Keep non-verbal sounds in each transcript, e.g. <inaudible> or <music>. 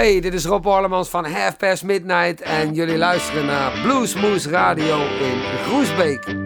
Hey, dit is Rob Orlemans van Half Past Midnight en jullie luisteren naar Bluesmoose Radio in Groesbeek.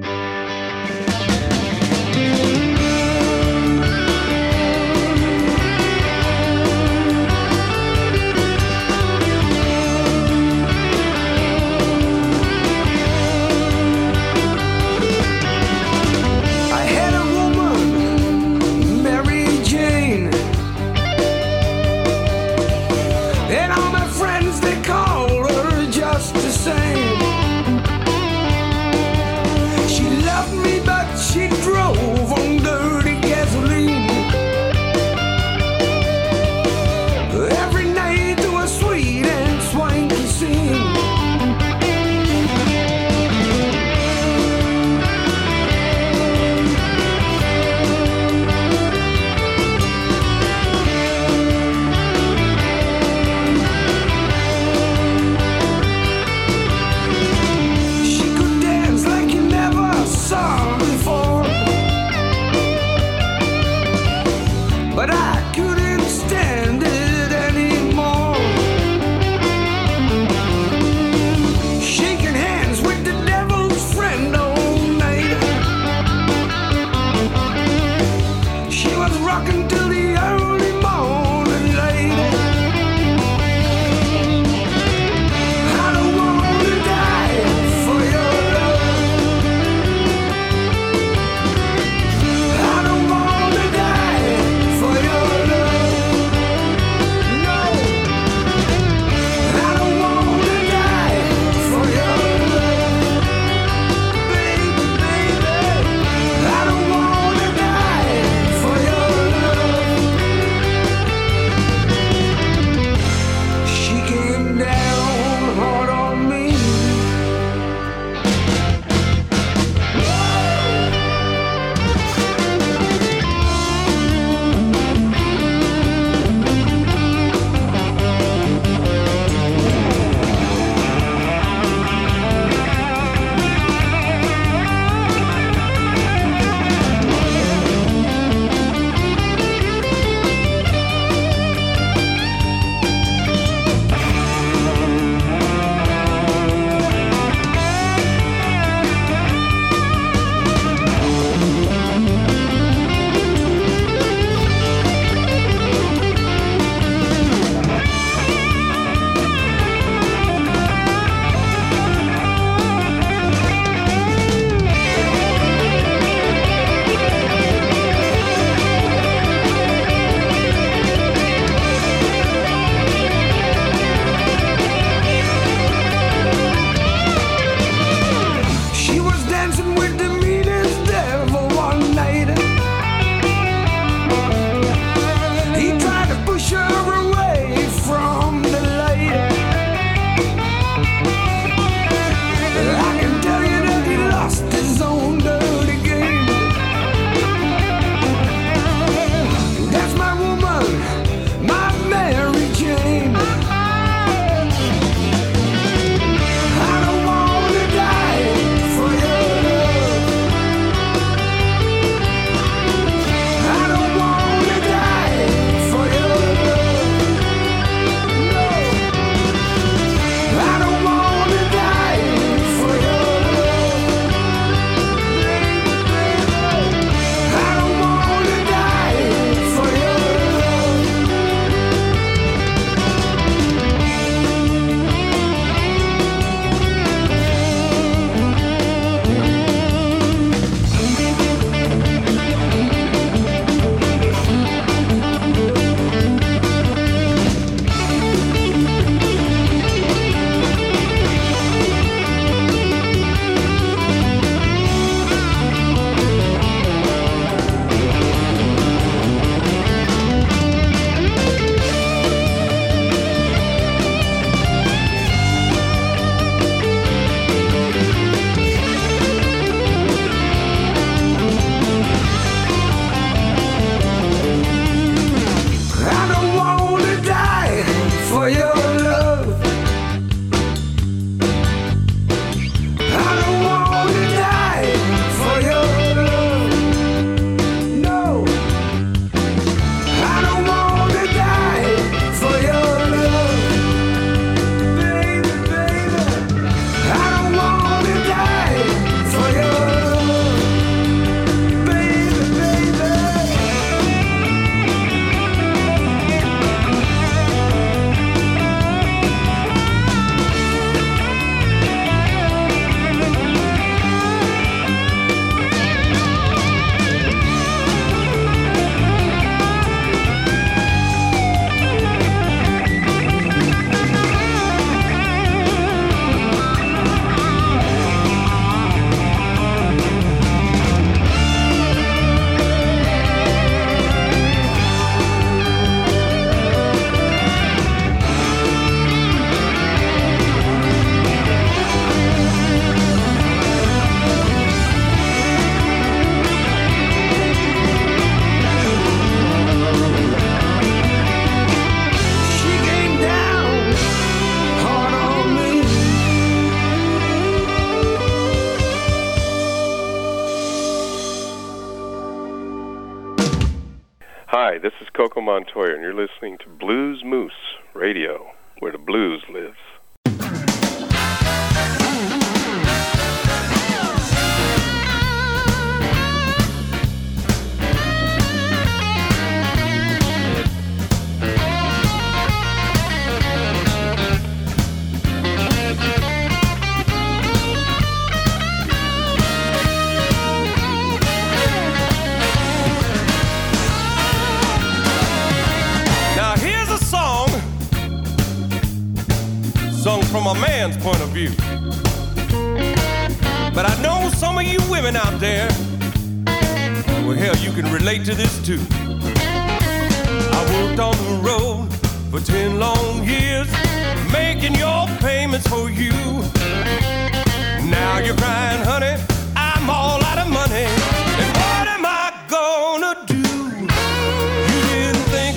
Montoya, and you're listening to Blues.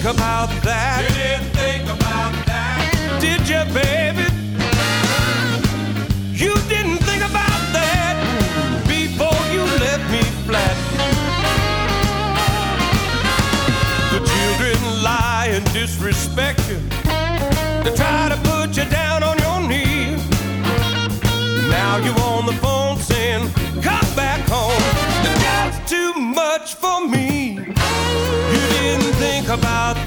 about that? You didn't think about that. Did you, baby? about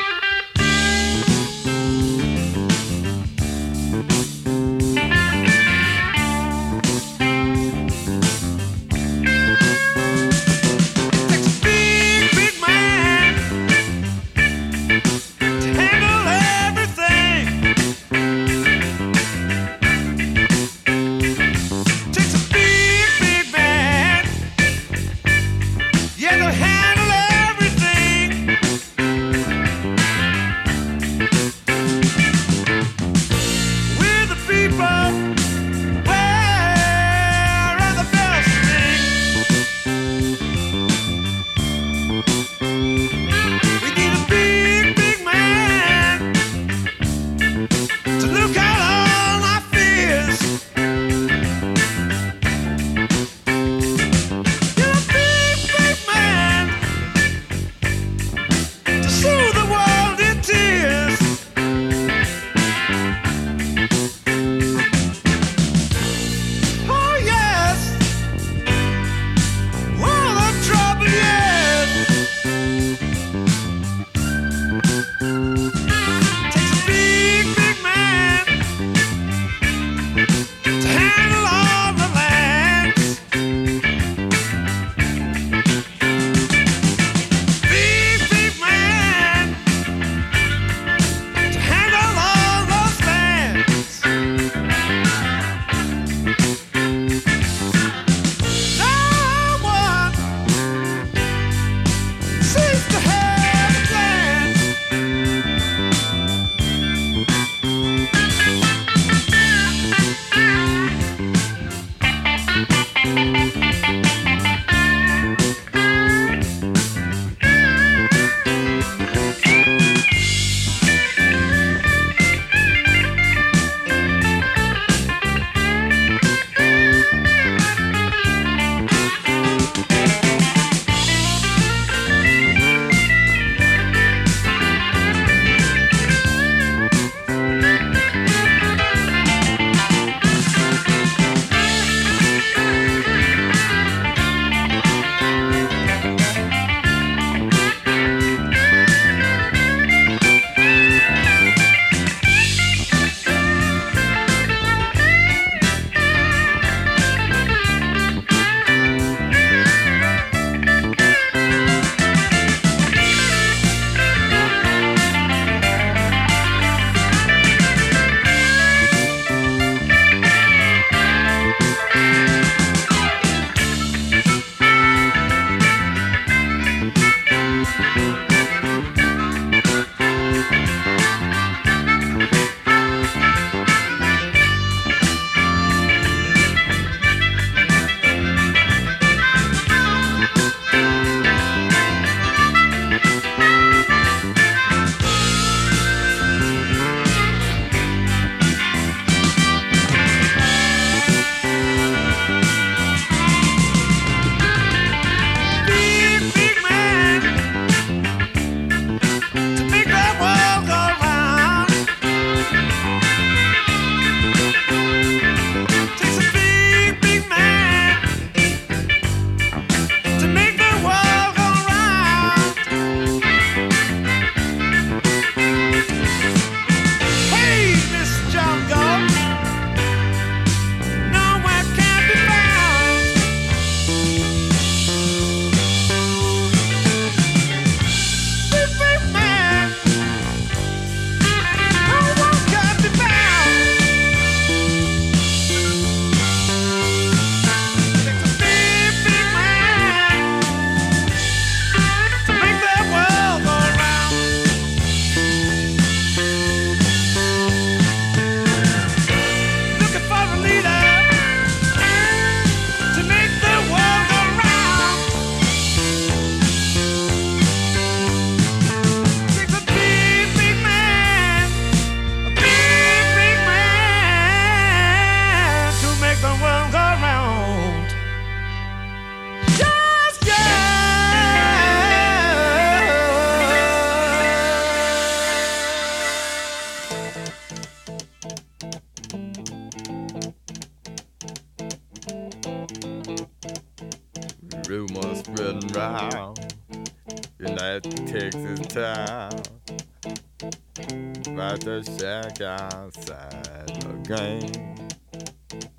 Game.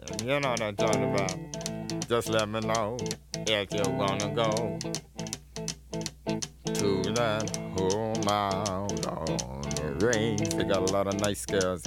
And you know what I'm talking about. Just let me know if you wanna go to that home out on the range. They got a lot of nice girls.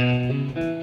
Música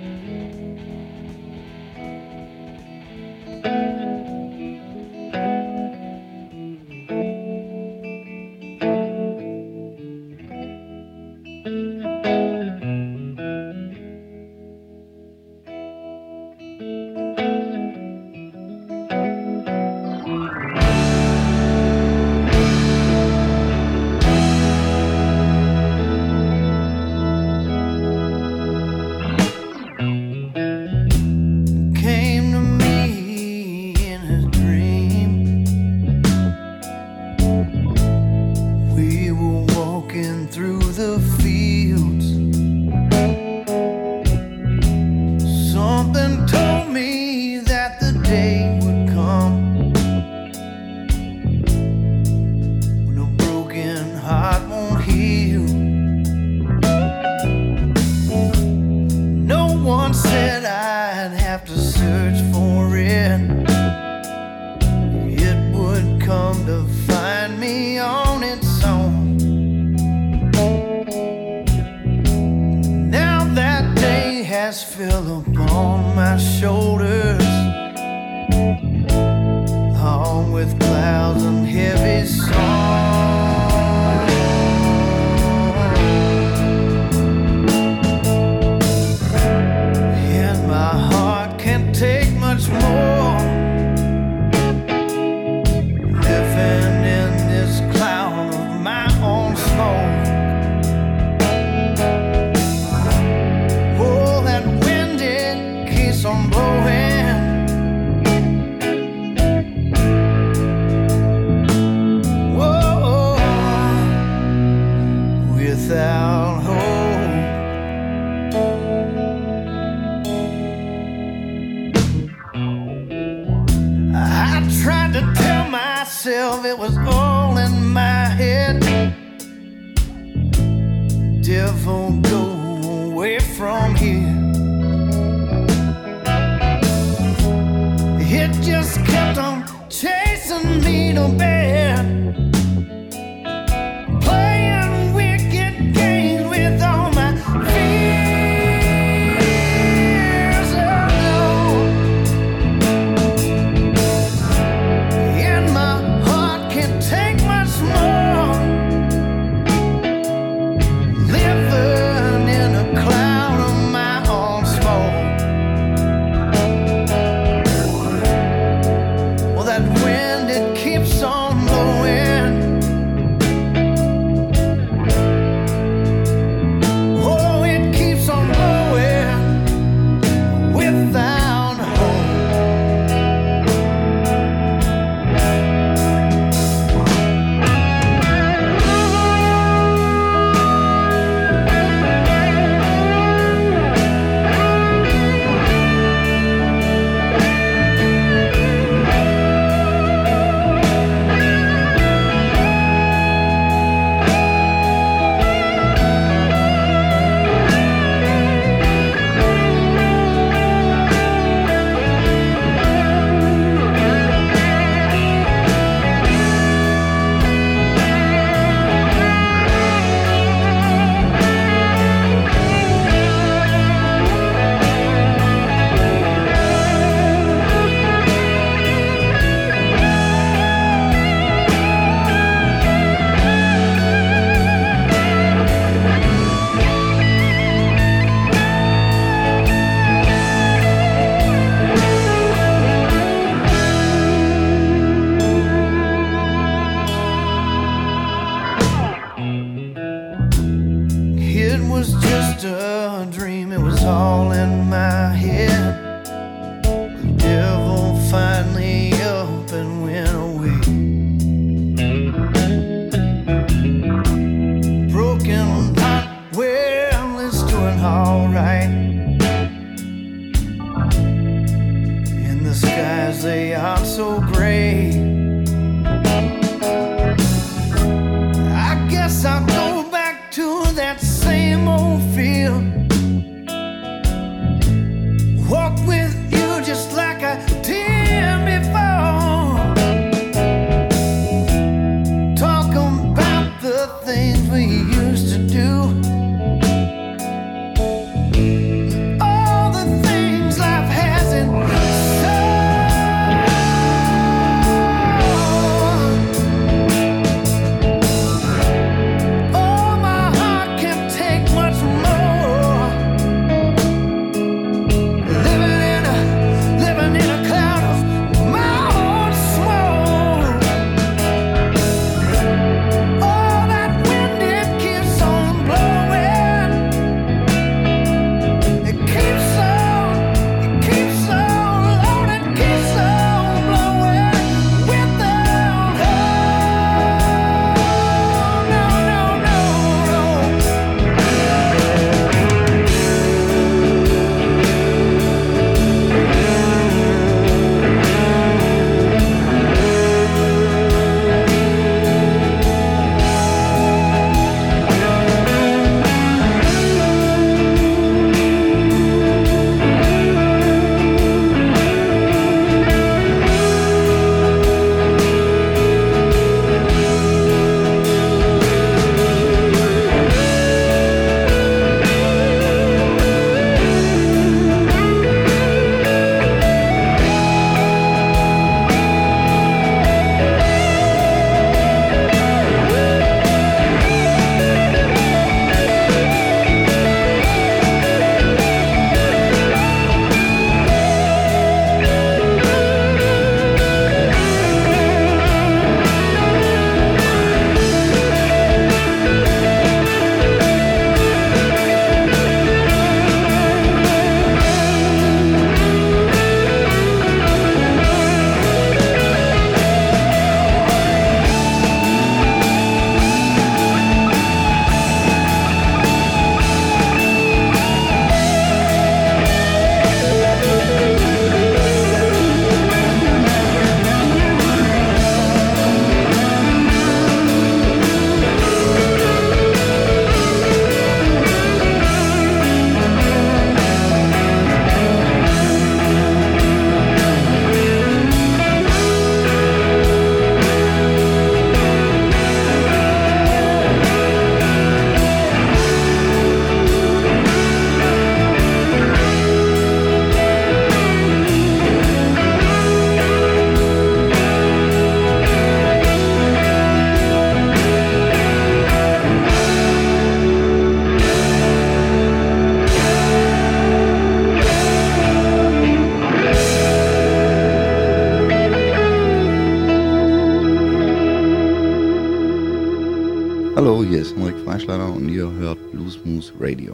Radio.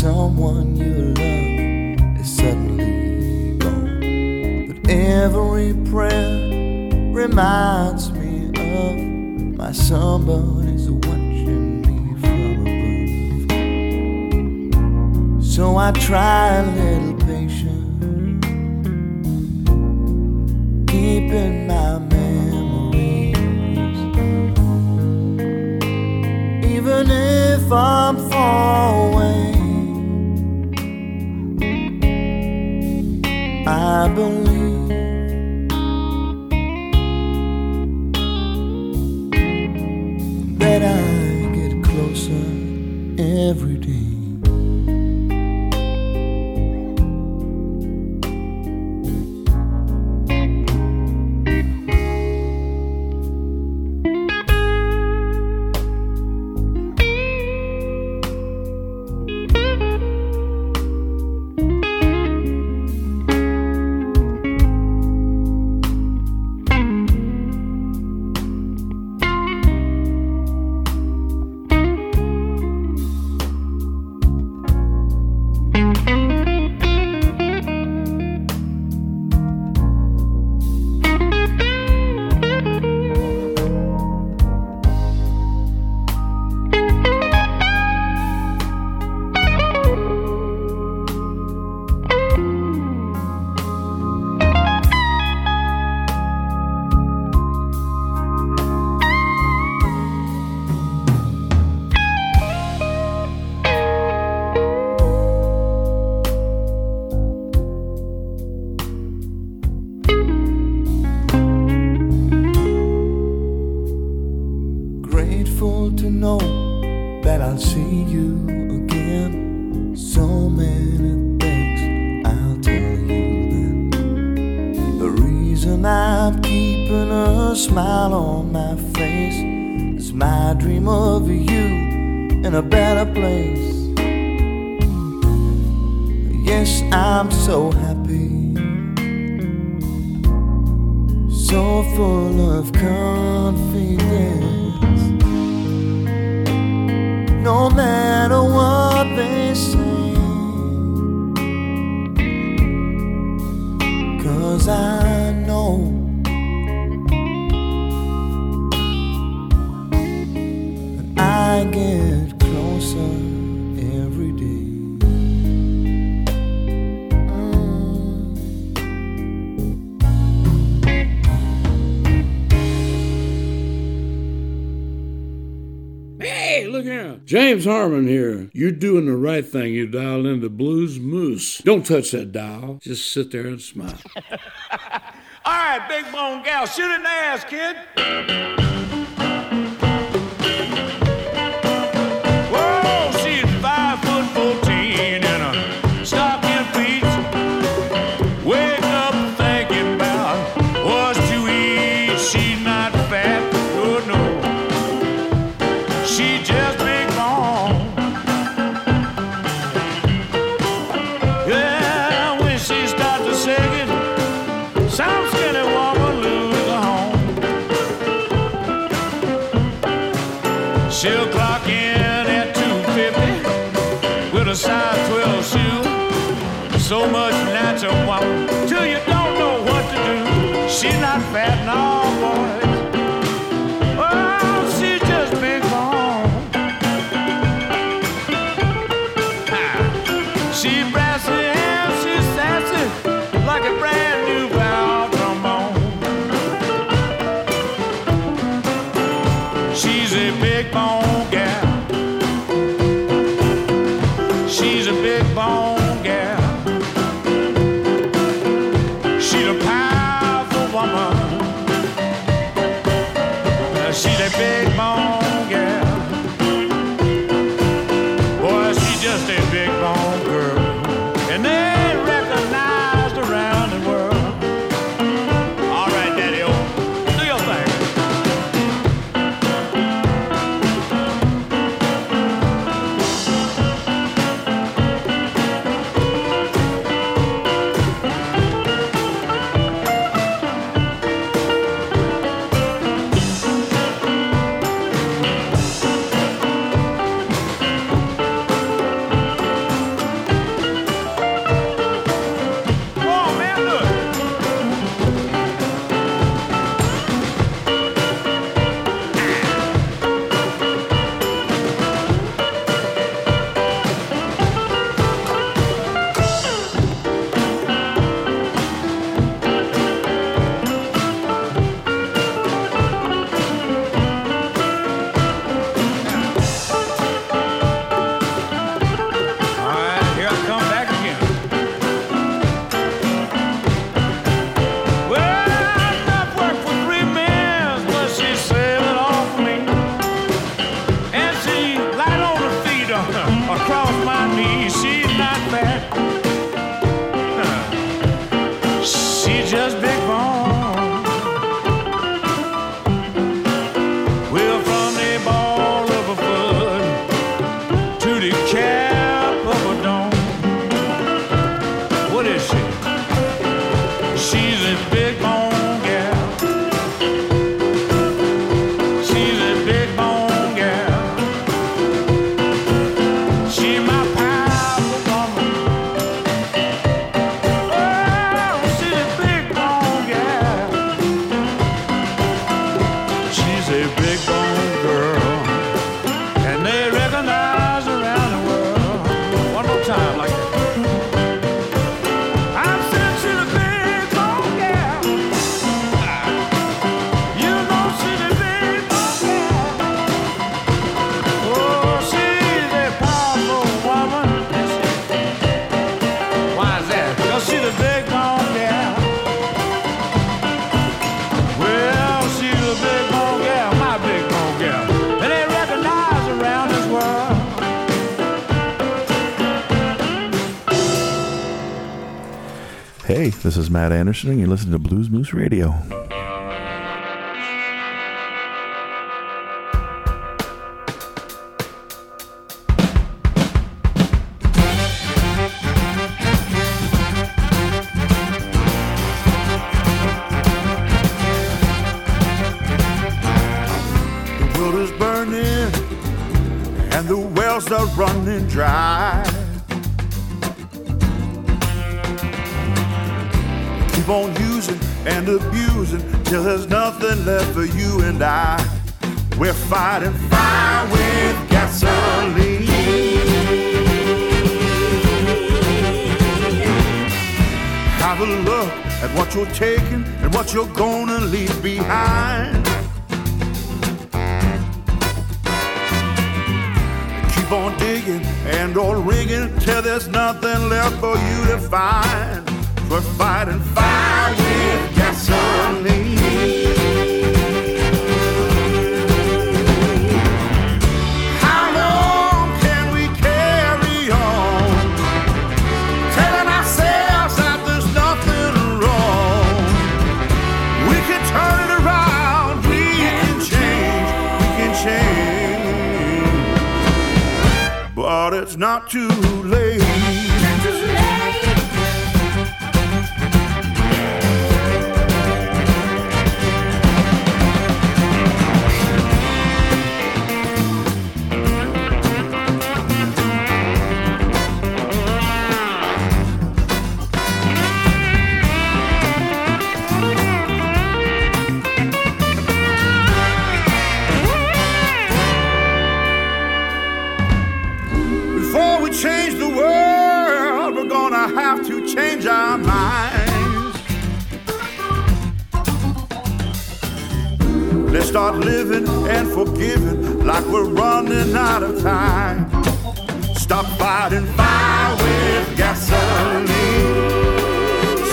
someone you love is suddenly gone. But every prayer reminds me of my somebody's watching me from above. So I try a little patience, keeping my memories, even if I'm far away. I believe. in a better place. Yes, I'm so happy, so full of courage. James Harman here. You're doing the right thing. You dialed into Blues Moose. Don't touch that dial. Just sit there and smile. <laughs> All right, big bone gal, shoot it in the ass, kid. size 12 shoe. So much natural wop till you don't know what to do. She's not fat now. Matt Andersen, and you're listening to Blues Moose Radio. keep on using and abusing till there's nothing left for you and I. We're fighting fire with gasoline. Have a look at what you're taking and what you're gonna leave behind. Keep on digging and on rigging till there's nothing left for you to find for fighting fire with gasoline. How long can we carry on telling ourselves that there's nothing wrong? We can turn it around, we can change, we can change, but it's not too living and forgiving like we're running out of time. Stop fighting fire with gasoline.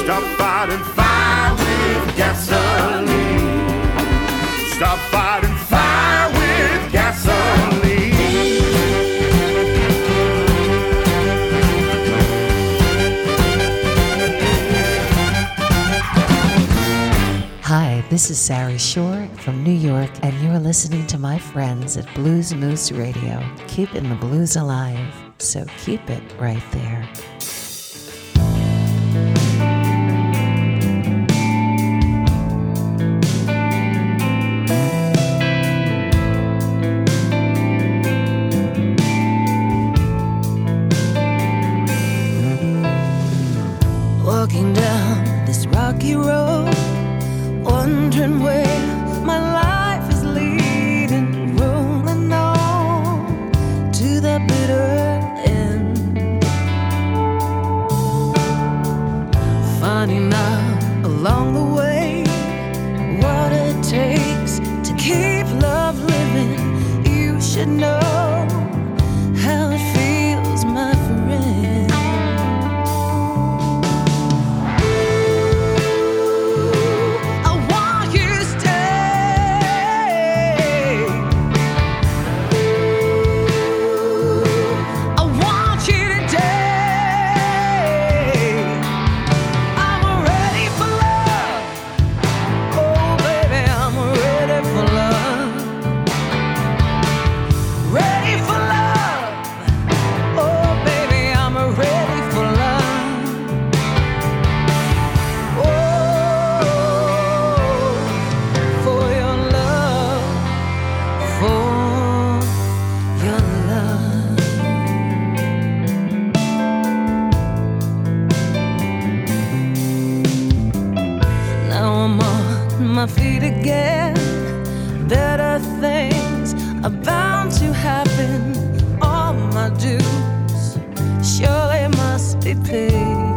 Stop fighting fire with gasoline. Stop fighting fire with gasoline. Hi, this is Sari Schorr from New York, and you're listening to my friends at Blues Moose Radio, keeping the blues alive. So keep it right there. My feet again. Better things are bound to happen. All my dues surely must be paid.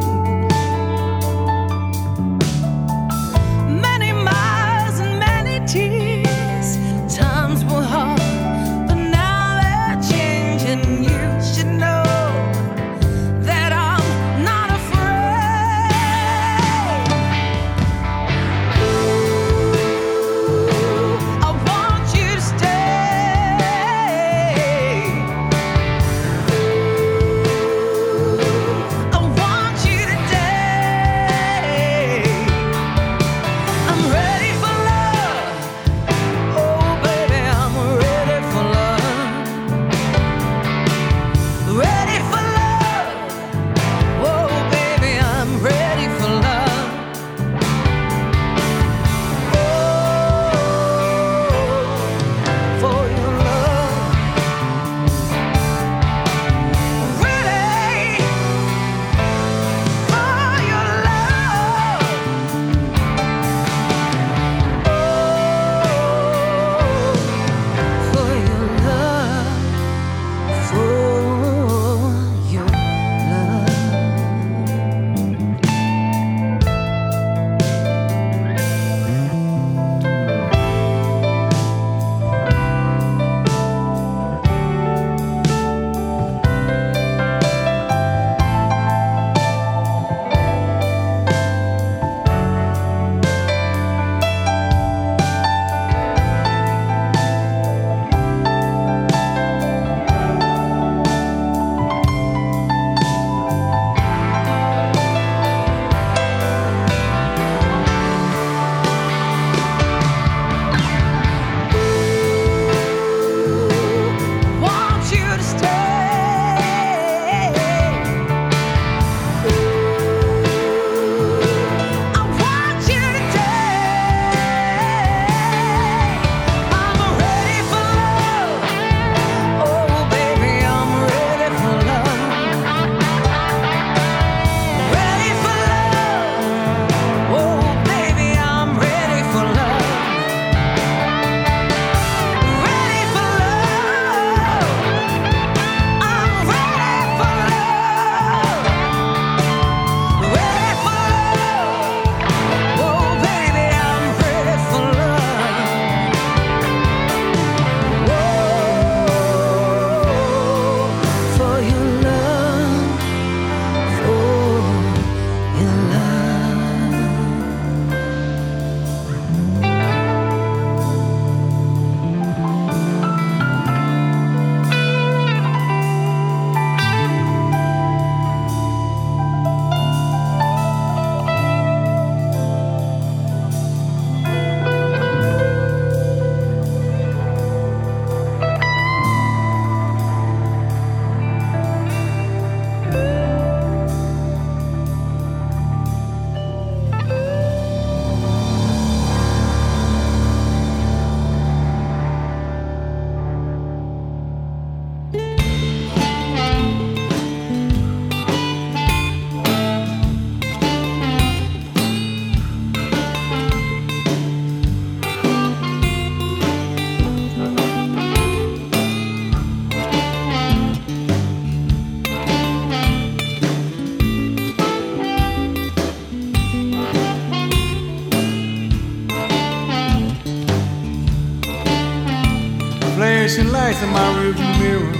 Lights in my rearview mirror.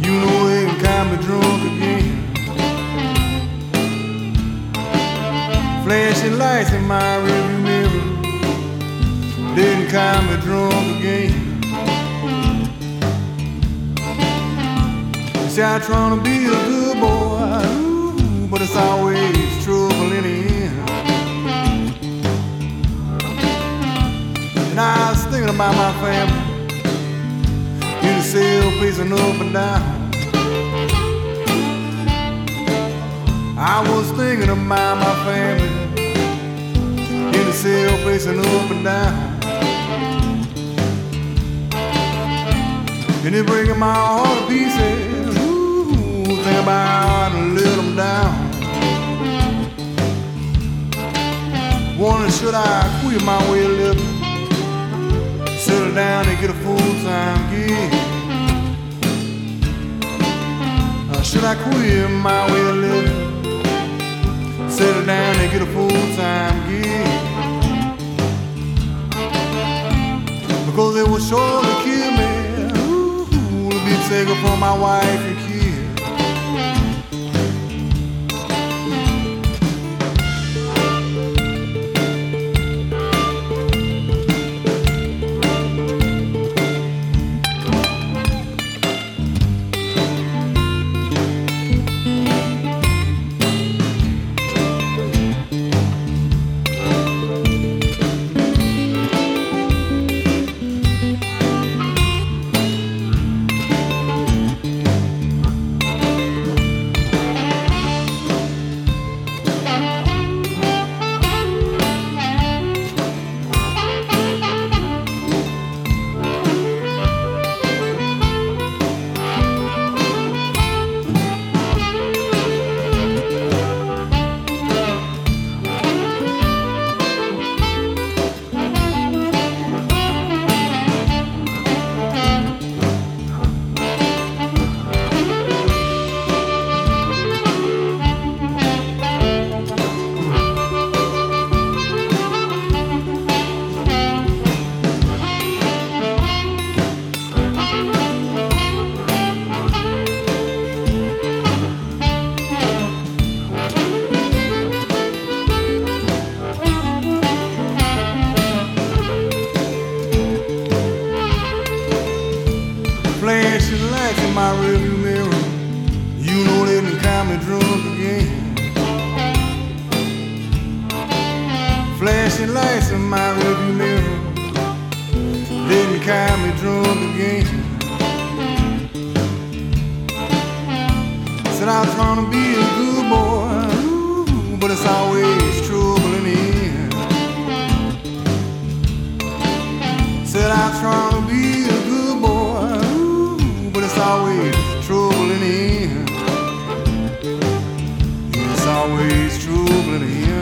You know can kind me drunk again. Flashing lights in my rearview mirror. Didn't kind me drunk again. Say I'm trying to be a good boy, ooh, but it's always trouble in the end. And I was thinking about my family cell, pacing up and down. I was thinking about my family in the cell, pacing up and down. And it's breaking my heart to pieces. Ooh, think about to let them down. Wondering should I quit my way of living? Settle down and get a full-time gig. I quit my way of living? Settle down and get a full-time gig. Because it would surely kill me. Ooh, to be taken from my wife always trouble in